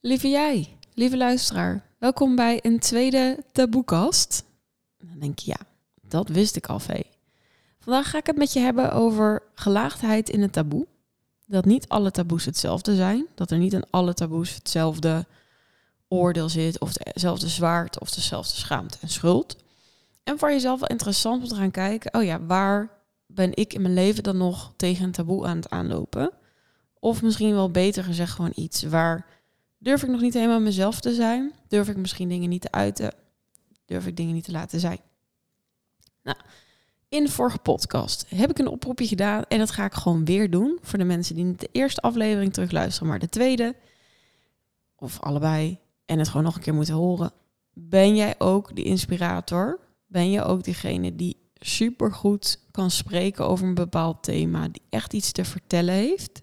Lieve jij, lieve luisteraar, welkom bij een tweede taboekast. Dan denk je, ja, dat wist ik al, Vee. Vandaag ga ik het met je hebben over gelaagdheid in het taboe. Dat niet alle taboes hetzelfde zijn. Dat er niet in alle taboes hetzelfde oordeel zit, of dezelfde zwaard, of dezelfde schaamte en schuld. En voor jezelf wel interessant om te gaan kijken, oh ja, waar ben ik in mijn leven dan nog tegen een taboe aan het aanlopen? Of misschien wel beter gezegd gewoon iets waar durf ik nog niet helemaal mezelf te zijn? Durf ik misschien dingen niet te uiten? Durf ik dingen niet te laten zijn? Nou, in de vorige podcast heb ik een oproepje gedaan en dat ga ik gewoon weer doen voor de mensen die niet de eerste aflevering terugluisteren, maar de tweede of allebei en het gewoon nog een keer moeten horen. Ben jij ook de inspirator? Ben je ook diegene die supergoed kan spreken over een bepaald thema, die echt iets te vertellen heeft?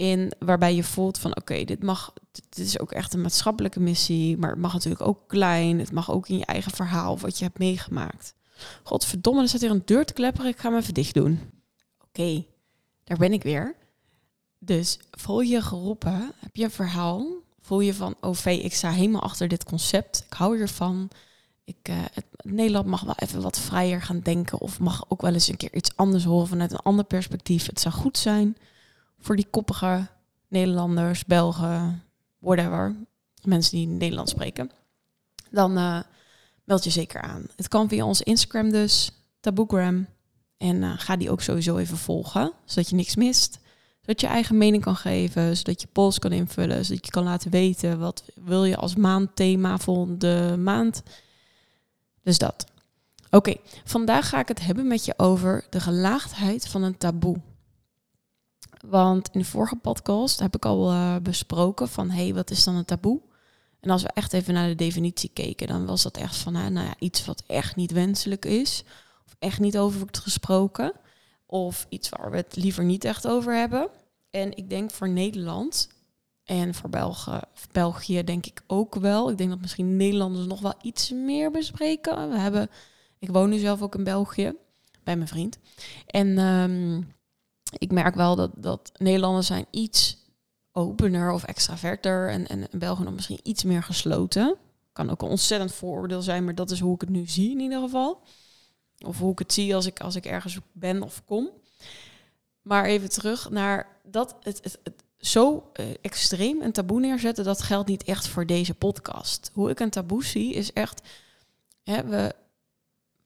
In waarbij je voelt van oké, dit mag, dit is ook echt een maatschappelijke missie, maar het mag natuurlijk ook klein, het mag ook in je eigen verhaal wat je hebt meegemaakt. Godverdomme, er zit hier een deur te klepperen, ik ga hem even dicht doen. Oké, daar ben ik weer. Dus voel je geroepen, heb je een verhaal, voel je van, oh vee, ik sta helemaal achter dit concept, ik hou hiervan. Ik, uh, het, Nederland mag wel even wat vrijer gaan denken of mag ook wel eens een keer iets anders horen vanuit een ander perspectief. Het zou goed zijn voor die koppige Nederlanders, Belgen, whatever, mensen die Nederlands spreken. Dan uh, meld je zeker aan. Het kan via ons Instagram dus, Taboegram. En uh, ga die ook sowieso even volgen, zodat je niks mist. Zodat je eigen mening kan geven, zodat je polls kan invullen, zodat je kan laten weten wat wil je als maandthema volgende maand. Dus dat. Oké, vandaag ga ik het hebben met je over de gelaagdheid van een taboe. Want in de vorige podcast heb ik al uh, besproken van hé, hey, wat is dan een taboe? En als we echt even naar de definitie keken, dan was dat echt van nou ja, iets wat echt niet wenselijk is. Of echt niet over wordt gesproken. Of iets waar we het liever niet echt over hebben. En ik denk voor Nederland en voor België, België denk ik ook wel. Ik denk dat misschien Nederlanders nog wel iets meer bespreken. We hebben, ik woon nu zelf ook in België bij mijn vriend. En um, ik merk wel dat, dat Nederlanders zijn iets opener of extraverter en, en, en Belgen dan misschien iets meer gesloten. Kan ook een ontzettend vooroordeel zijn, maar dat is hoe ik het nu zie in ieder geval. Of hoe ik het zie als ik, als ik ergens ben of kom. Maar even terug naar dat het, het, zo uh, extreem een taboe neerzetten, dat geldt niet echt voor deze podcast. Hoe ik een taboe zie, is echt. Hè, we,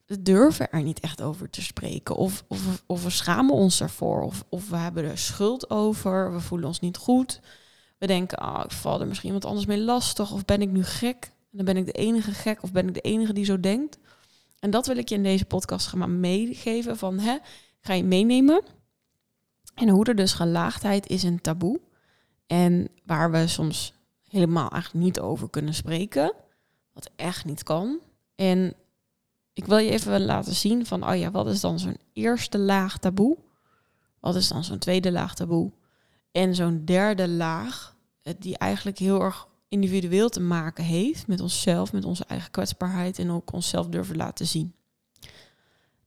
durven er niet echt over te spreken. Of, of, of we schamen ons ervoor. Of, of we hebben er schuld over. We voelen ons niet goed. We denken, ah, ik val er misschien iemand anders mee lastig. Of ben ik nu gek? En dan ben ik de enige gek. Of ben ik de enige die zo denkt. En dat wil ik je in deze podcast gaan meegeven. Van, hè, ga je meenemen. En hoe er dus gelaagdheid is een taboe. En waar we soms helemaal eigenlijk niet over kunnen spreken. Wat echt niet kan. En ik wil je even laten zien van, oh ja, wat is dan zo'n eerste laag taboe? Wat is dan zo'n tweede laag taboe? En zo'n derde laag, die eigenlijk heel erg individueel te maken heeft met onszelf, met onze eigen kwetsbaarheid en ook onszelf durven laten zien.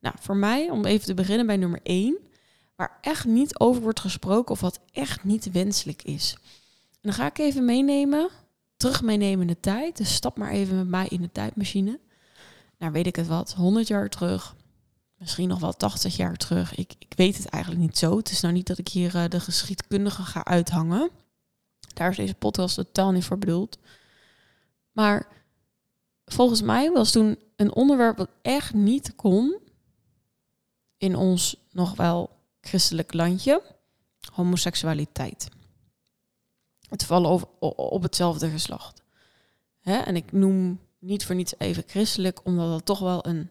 Nou, voor mij, om even te beginnen bij nummer 1, waar echt niet over wordt gesproken of wat echt niet wenselijk is. En dan ga ik even meenemen, terug meenemen in de tijd. Dus stap maar even met mij in de tijdmachine nou weet ik het wat, 100 jaar terug. Misschien nog wel 80 jaar terug. Ik, ik weet het eigenlijk niet zo. Het is nou niet dat ik hier uh, de geschiedkundige ga uithangen. Daar is deze podcast totaal niet voor bedoeld. Maar volgens mij was toen een onderwerp wat echt niet kon in ons nog wel christelijk landje homoseksualiteit. Het vallen op, op hetzelfde geslacht. Hè? En ik noem niet voor niets even christelijk, omdat het toch wel een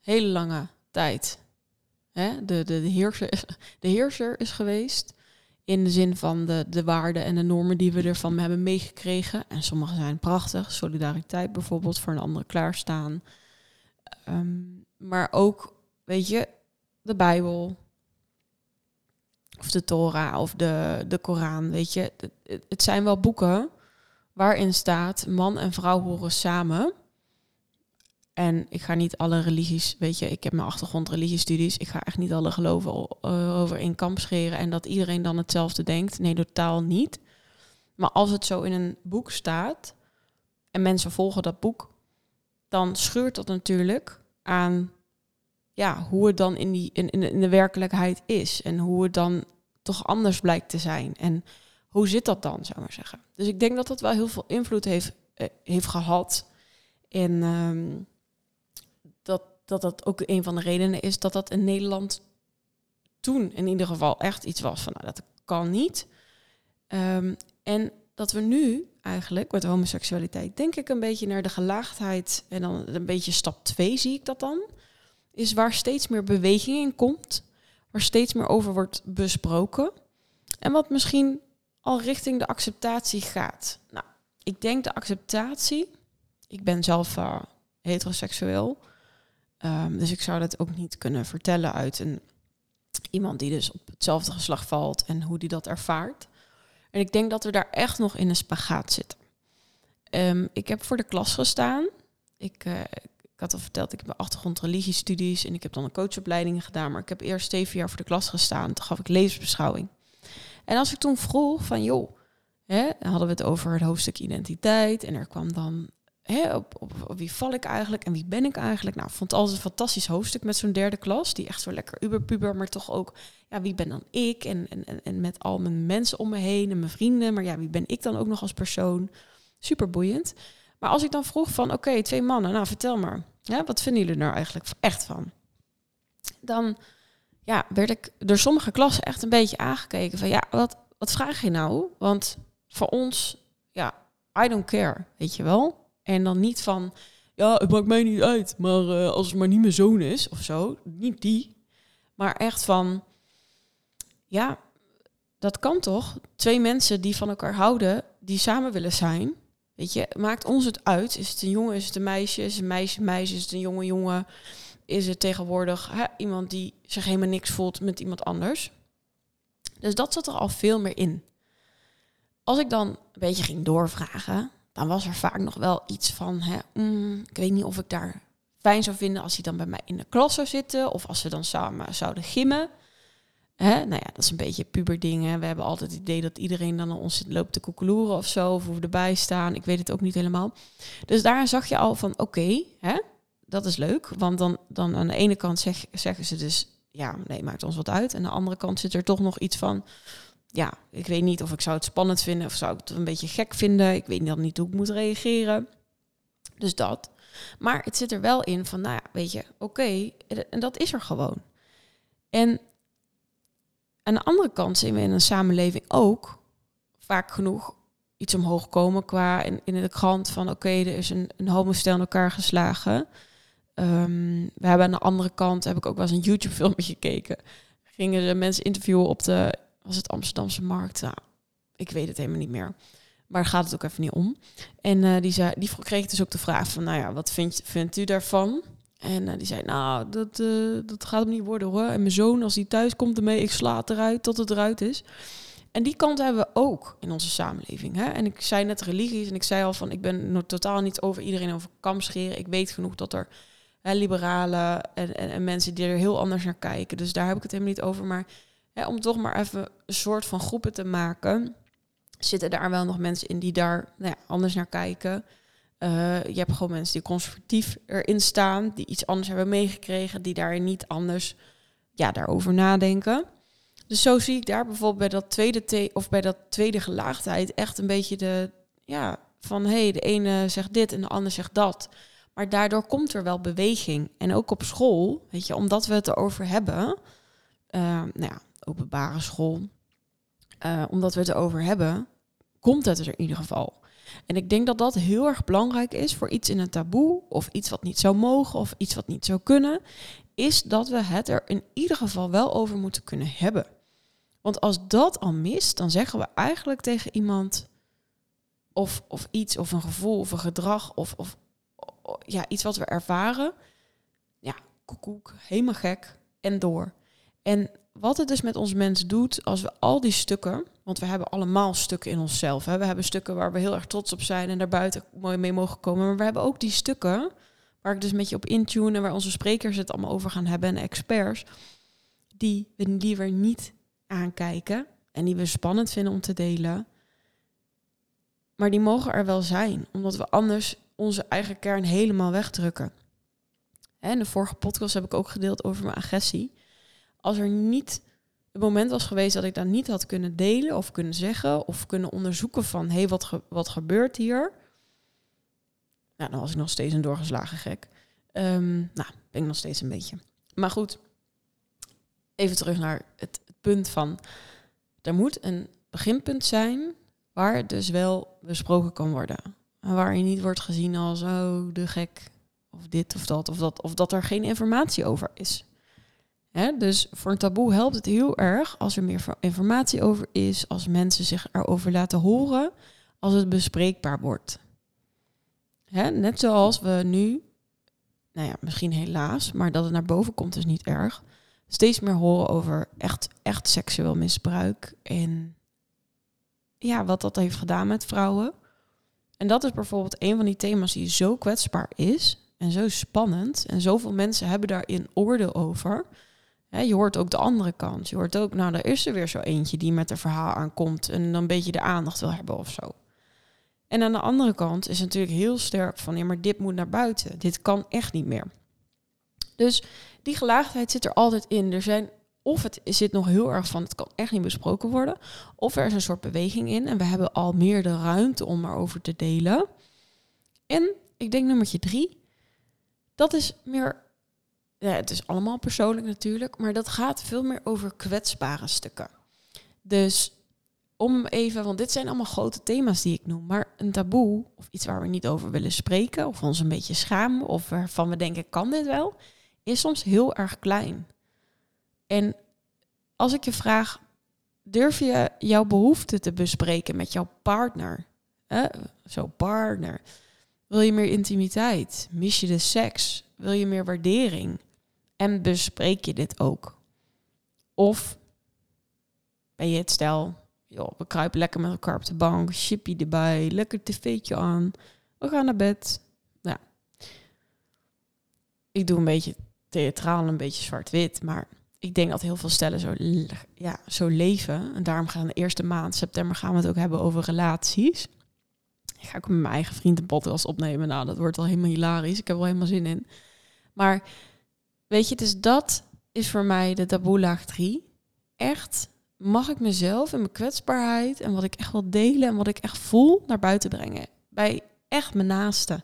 hele lange tijd hè, de, de, heerser, de heerser is geweest. In de zin van de, de waarden en de normen die we ervan hebben meegekregen. En sommige zijn prachtig. Solidariteit bijvoorbeeld, voor een ander klaarstaan. Um, maar ook, weet je, de Bijbel. Of de Torah of de, de Koran, weet je. Het zijn wel boeken waarin staat man en vrouw horen samen. En ik ga niet alle religies, weet je, ik heb mijn achtergrond religiestudies. Ik ga echt niet alle geloven uh, over in kamp scheren en dat iedereen dan hetzelfde denkt. Nee, totaal niet. Maar als het zo in een boek staat en mensen volgen dat boek, dan schuurt dat natuurlijk aan ja, hoe het dan in, die, in, in de werkelijkheid is. En hoe het dan toch anders blijkt te zijn. En hoe zit dat dan, zou ik maar zeggen. Dus ik denk dat dat wel heel veel invloed heeft, eh, heeft gehad. En ehm, dat, dat dat ook een van de redenen is dat dat in Nederland toen in ieder geval echt iets was van, nou, dat kan niet. Ehm, en dat we nu eigenlijk met homoseksualiteit, denk ik een beetje naar de gelaagdheid en dan een beetje stap 2 zie ik dat dan, is waar steeds meer beweging in komt, waar steeds meer over wordt besproken en wat misschien al richting de acceptatie gaat. Nou, ik denk de acceptatie, ik ben zelf uh, heteroseksueel, um, dus ik zou dat ook niet kunnen vertellen uit een iemand die dus op hetzelfde geslacht valt en hoe die dat ervaart. En ik denk dat we daar echt nog in een spagaat zitten. Ehm, ik heb voor de klas gestaan. Ik, uh, ik had al verteld, ik heb mijn achtergrond religiestudies en ik heb dan een coachopleiding gedaan. Maar ik heb eerst zeven jaar voor de klas gestaan. Toen gaf ik levensbeschouwing. En als ik toen vroeg van, joh, hè, hadden we het over het hoofdstuk identiteit. En er kwam dan hè, op, wie val ik eigenlijk en wie ben ik eigenlijk? Nou, vond het een fantastisch hoofdstuk met zo'n derde klas, die echt zo lekker uberpuber, maar toch ook, ja, wie ben dan ik? En, en, en met al mijn mensen om me heen en mijn vrienden, maar ja, wie ben ik dan ook nog als persoon? Super boeiend. Maar als ik dan vroeg van, oké, twee mannen, nou vertel maar, wat vinden jullie er eigenlijk echt van? Dan ja, werd ik door sommige klassen echt een beetje aangekeken van, ja, wat, wat vraag je nou? Want voor ons, ja, I don't care, weet je wel? En dan niet van, ja, het maakt mij niet uit, maar uh, als het maar niet mijn zoon is of zo, niet die. Maar echt van, ja, dat kan toch? Twee mensen die van elkaar houden, die samen willen zijn. Weet je, maakt ons het uit? Is het een jongen, is het een meisje? Is een meisje, meisje? Is het een jonge jongen? Is het tegenwoordig hè, iemand die zich helemaal niks voelt met iemand anders? Dus dat zat er al veel meer in. Als ik dan een beetje ging doorvragen, dan was er vaak nog wel iets van, hè, mm, ik weet niet of ik daar fijn zou vinden als hij dan bij mij in de klas zou zitten of als we dan samen zouden gimmen. Hè? Nou ja, dat is een beetje puberdingen. We hebben altijd het idee dat iedereen dan aan ons loopt te koekeloeren of zo, of we erbij staan. Ik weet het ook niet helemaal. Dus daar zag je al van, oké, dat is leuk. Want dan, dan aan de ene kant zeg, zeggen ze dus, ja, nee, maakt ons wat uit. En aan de andere kant zit er toch nog iets van, ja, ik weet niet of ik zou het spannend vinden of zou ik het een beetje gek vinden. Ik weet dan niet hoe ik moet reageren. Dus dat. Maar het zit er wel in van, nou ja, weet je, oké, en dat is er gewoon. En aan de andere kant zien we in een samenleving ook vaak genoeg iets omhoog komen qua in, in de krant van, oké, er is een, een homostel in elkaar geslagen. Um, we hebben aan de andere kant, heb ik ook wel eens een YouTube-filmpje gekeken. Gingen de mensen interviewen op de was het Amsterdamse markt. Nou, ik weet het helemaal niet meer. Maar gaat het ook even niet om. En uh, die, zei, die kreeg dus ook de vraag van, nou ja, wat vindt, u daarvan? En uh, die zei, nou, dat, uh, dat gaat hem niet worden hoor. En mijn zoon, als hij thuis komt ermee, ik sla eruit tot het eruit is. En die kant hebben we ook in onze samenleving. Hè? En ik zei net religies en ik zei al van, ik ben totaal niet over iedereen over kam scheren. Ik weet genoeg dat er hè, liberalen en, en, en, mensen die er heel anders naar kijken. Dus daar heb ik het helemaal niet over. Maar om toch maar even een soort van groepen te maken, zitten daar wel nog mensen in die daar nou ja, anders naar kijken. Uh, je hebt gewoon mensen die conservatief erin staan, die iets anders hebben meegekregen, die daar niet anders ja, daarover nadenken. Dus zo zie ik daar bijvoorbeeld bij dat tweede te of bij dat tweede gelaagdheid echt een beetje de ja, van hé, hey, de ene zegt dit en de ander zegt dat. Maar daardoor komt er wel beweging. En ook op school, weet je, omdat we het erover hebben. Uh, nou ja, openbare school, uh, omdat we het erover hebben, komt het er in ieder geval. En ik denk dat dat heel erg belangrijk is voor iets in een taboe, of iets wat niet zou mogen, of iets wat niet zou kunnen, is dat we het er in ieder geval wel over moeten kunnen hebben. Want als dat al mist, dan zeggen we eigenlijk tegen iemand of, of iets, of een gevoel, of een gedrag, of, of ja, iets wat we ervaren. Ja, koekoek, helemaal gek en door. En wat het dus met ons mens doet als we al die stukken, want we hebben allemaal stukken in onszelf. Hè? We hebben stukken waar we heel erg trots op zijn en daarbuiten mooi mee mogen komen. Maar we hebben ook die stukken waar ik dus met je op intune en waar onze sprekers het allemaal over gaan hebben en experts, die we liever niet aankijken en die we spannend vinden om te delen. Maar die mogen er wel zijn, omdat we anders onze eigen kern helemaal wegdrukken. En de vorige podcast heb ik ook gedeeld over mijn agressie. Als er niet het moment was geweest dat ik dat niet had kunnen delen of kunnen zeggen of kunnen onderzoeken van hé, hey, wat, wat gebeurt hier? Nou, dan was ik nog steeds een doorgeslagen gek. Um, nou, ben ik nog steeds een beetje. Maar goed, even terug naar het punt van er moet een beginpunt zijn waar het dus wel besproken kan worden. Waar je niet wordt gezien als oh, de gek of dit of dat of dat of dat er geen informatie over is. Hè? Dus voor een taboe helpt het heel erg als er meer informatie over is, als mensen zich erover laten horen, als het bespreekbaar wordt. Hè? Net zoals we nu, nou ja, misschien helaas, maar dat het naar boven komt is niet erg, steeds meer horen over echt, echt seksueel misbruik en ja, wat dat heeft gedaan met vrouwen. En dat is bijvoorbeeld een van die thema's die zo kwetsbaar is en zo spannend. En zoveel mensen hebben daarin oordeel over je hoort ook de andere kant. Je hoort ook, nou, daar is er weer zo eentje die met een verhaal aankomt en dan een beetje de aandacht wil hebben of zo. En aan de andere kant is natuurlijk heel sterk van, ja, maar dit moet naar buiten. Dit kan echt niet meer. Dus die gelaagdheid zit er altijd in. Er zijn, of het zit nog heel erg van, het kan echt niet besproken worden. Of er is een soort beweging in en we hebben al meer de ruimte om erover te delen. En ik denk nummertje drie, dat is meer ja, het is allemaal persoonlijk natuurlijk, maar dat gaat veel meer over kwetsbare stukken. Dus om even, want dit zijn allemaal grote thema's die ik noem, maar een taboe of iets waar we niet over willen spreken of ons een beetje schamen of waarvan we denken kan dit wel, is soms heel erg klein. En als ik je vraag, durf je jouw behoeften te bespreken met jouw partner? Eh, zo partner. Wil je meer intimiteit? Mis je de seks? Wil je meer waardering? En bespreek je dit ook? Of ben je het stel, joh, we kruipen lekker met elkaar op de bank, chippy erbij, lekker tv'tje aan, we gaan naar bed. Ja. Ik doe een beetje theatraal, een beetje zwart-wit, maar ik denk dat heel veel stellen zo, ja, zo leven. En daarom gaan de eerste maand, september, gaan we het ook hebben over relaties. Ik ga ook met mijn eigen vriend een podcast opnemen. Nou, dat wordt al helemaal hilarisch. Ik heb er wel helemaal zin in. Maar Weet je, dus dat is voor mij de taboe-laag 3. Echt, mag ik mezelf en mijn kwetsbaarheid en wat ik echt wil delen en wat ik echt voel naar buiten brengen. Bij echt mijn naaste.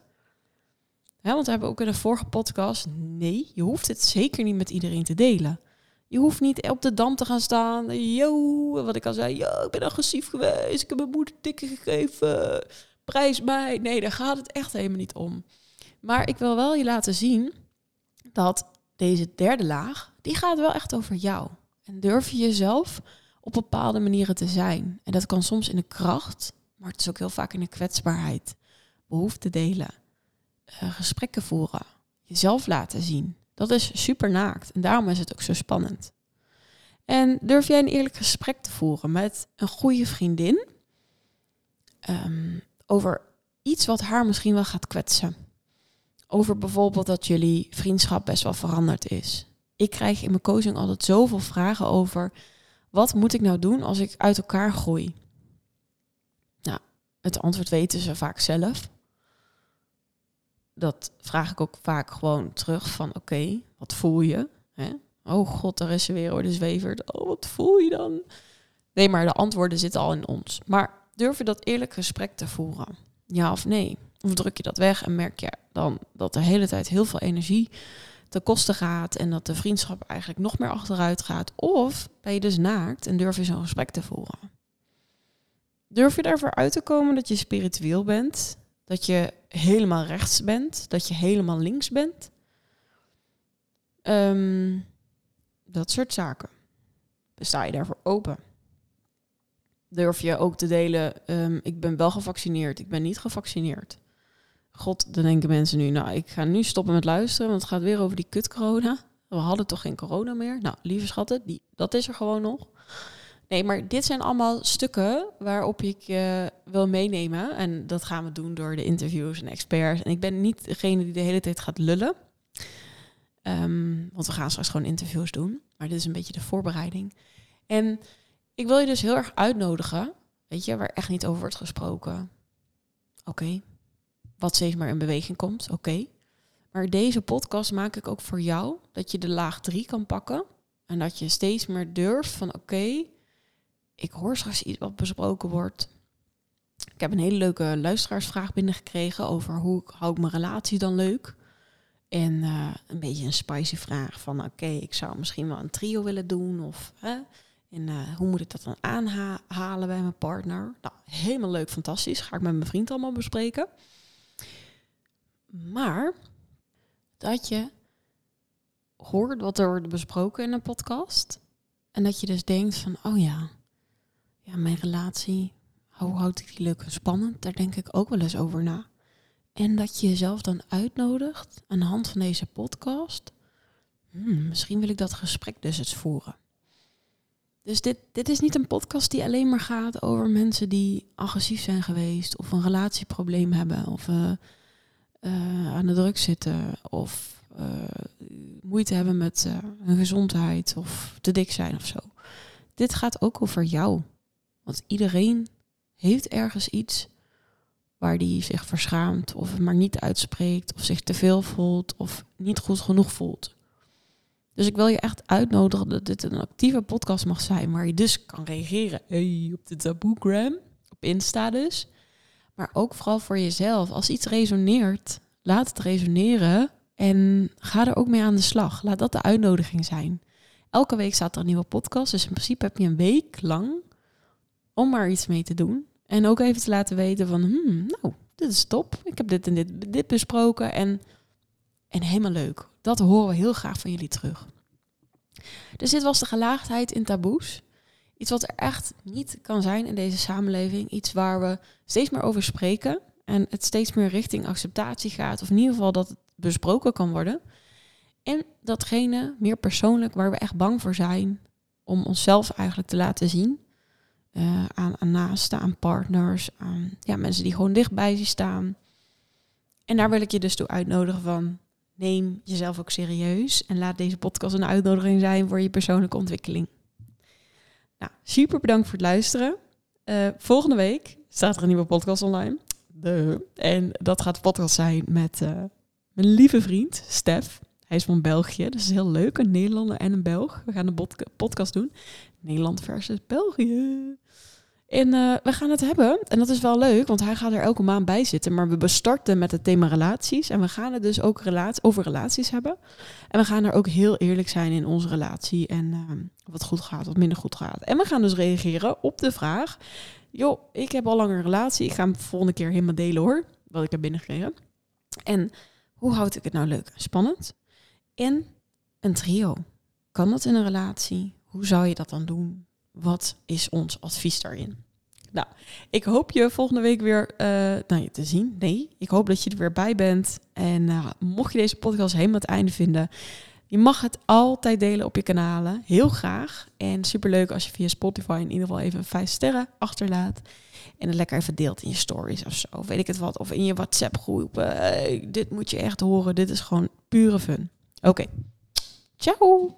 want we hebben ook in de vorige podcast, nee, je hoeft het zeker niet met iedereen te delen. Je hoeft niet op de dam te gaan staan. Yo, wat ik al zei, yo, ik ben agressief geweest. Ik heb mijn moeder tikken gegeven. Prijs mij. Nee, daar gaat het echt helemaal niet om. Maar ik wil wel je laten zien dat deze derde laag, die gaat wel echt over jou. En durf je jezelf op bepaalde manieren te zijn. En dat kan soms in de kracht, maar het is ook heel vaak in de kwetsbaarheid. Behoefte delen, uh, gesprekken voeren, jezelf laten zien. Dat is super naakt en daarom is het ook zo spannend. En durf jij een eerlijk gesprek te voeren met een goede vriendin um, over iets wat haar misschien wel gaat kwetsen? over bijvoorbeeld dat jullie vriendschap best wel veranderd is. Ik krijg in mijn coaching altijd zoveel vragen over wat moet ik nou doen als ik uit elkaar groei? Nou, het antwoord weten ze vaak zelf. Dat vraag ik ook vaak gewoon terug van oké, wat voel je? Hè? Oh god, daar is ze weer de zwevert. Oh, wat voel je dan? Nee, maar de antwoorden zitten al in ons. Maar durf je dat eerlijk gesprek te voeren? Ja of nee? Of druk je dat weg en merk je dan dat de hele tijd heel veel energie te kosten gaat en dat de vriendschap eigenlijk nog meer achteruit gaat? Of ben je dus naakt en durf je zo'n gesprek te voeren? Durf je ervoor uit te komen dat je spiritueel bent? Dat je helemaal rechts bent? Dat je helemaal links bent? Ehm, dat soort zaken. Sta je daarvoor open? Durf je ook te delen, um, ik ben wel gevaccineerd, ik ben niet gevaccineerd. God, dan denken mensen nu, nou, ik ga nu stoppen met luisteren, want het gaat weer over die kut corona. We hadden toch geen corona meer? Nou, lieve schatten, die, dat is er gewoon nog. Nee, maar dit zijn allemaal stukken waarop ik je wil meenemen. En dat gaan we doen door de interviews en experts. En ik ben niet degene die de hele tijd gaat lullen. Ehm, want we gaan straks gewoon interviews doen. Maar dit is een beetje de voorbereiding. En ik wil je dus heel erg uitnodigen, weet je, waar echt niet over wordt gesproken Oké. Wat steeds maar in beweging komt. Oké. Maar deze podcast maak ik ook voor jou. Dat je de laag 3 kan pakken. En dat je steeds meer durft van oké. Ik hoor straks iets wat besproken wordt. Ik heb een hele leuke luisteraarsvraag binnengekregen over hoe hou ik mijn relatie dan leuk. En eh, een beetje een spicy vraag van oké, ik zou misschien wel een trio willen doen. Of hè, en uh, hoe moet ik dat dan aanhalen bij mijn partner? Nou, helemaal leuk, fantastisch. Ga ik met mijn vriend allemaal bespreken. Maar dat je hoort wat er wordt besproken in een podcast. En dat je dus denkt van, oh ja, ja, mijn relatie, hoe houd ik die leuk en spannend? Daar denk ik ook wel eens over na. En dat je jezelf dan uitnodigt aan de hand van deze podcast. Hmm, misschien wil ik dat gesprek dus eens voeren. Dus dit, dit is niet een podcast die alleen maar gaat over mensen die agressief zijn geweest of een relatieprobleem hebben of uh, uh, aan de druk zitten of uh, moeite hebben met hun gezondheid of te dik zijn of zo. Dit gaat ook over jou. Want iedereen heeft ergens iets waar die zich verschaamt of het maar niet uitspreekt of zich te veel voelt of niet goed genoeg voelt. Dus ik wil je echt uitnodigen dat dit een actieve podcast mag zijn, waar je dus kan reageren hey, op de taboegram, op Insta dus. Maar ook vooral voor jezelf. Als iets resoneert, laat het resoneren en ga er ook mee aan de slag. Laat dat de uitnodiging zijn. Elke week staat er een nieuwe podcast, dus in principe heb je een week lang om maar iets mee te doen. En ook even te laten weten van, hmm, nou, dit is top. Ik heb dit en dit, dit besproken en, en helemaal leuk. Dat horen we heel graag van jullie terug. Dus dit was de gelaagdheid in taboes. Iets wat er echt niet kan zijn in deze samenleving. Iets waar we steeds meer over spreken. En het steeds meer richting acceptatie gaat. Of in ieder geval dat het besproken kan worden. En datgene meer persoonlijk waar we echt bang voor zijn. Om onszelf eigenlijk te laten zien. Uh, aan, aan naasten, aan partners, aan ja, mensen die gewoon dichtbij je staan. En daar wil ik je dus toe uitnodigen van neem jezelf ook serieus en laat deze podcast een uitnodiging zijn voor je persoonlijke ontwikkeling. Nou, super bedankt voor het luisteren. Uh, volgende week staat er een nieuwe podcast online. De. En dat gaat de podcast zijn met uh, mijn lieve vriend Stef. Hij is van België, dus is heel leuk. Een Nederlander en een Belg. We gaan een podcast doen. Nederland versus België. En uh, we gaan het hebben, en dat is wel leuk, want hij gaat er elke maand bij zitten. Maar we bestarten met het thema relaties. En we gaan het dus ook over relaties hebben. En we gaan er ook heel eerlijk zijn in onze relatie. En uh, wat goed gaat, wat minder goed gaat. En we gaan dus reageren op de vraag. Joh, ik heb al langer een relatie. Ik ga hem volgende keer helemaal delen hoor. Wat ik heb binnengekregen. En hoe houd ik het nou leuk en spannend? En een trio. Kan dat in een relatie? Hoe zou je dat dan doen? Wat is ons advies daarin? Nou, ik hoop je volgende week weer uh, nou, te zien. Nee, ik hoop dat je er weer bij bent. En uh, mocht je deze podcast helemaal het einde vinden, je mag het altijd delen op je kanalen. Heel graag. En superleuk als je via Spotify in ieder geval even vijf sterren achterlaat. En het lekker even deelt in je stories of zo. Weet ik het wat. Of in je WhatsApp groep. Uh, dit moet je echt horen. Dit is gewoon pure fun. Oké. Ciao.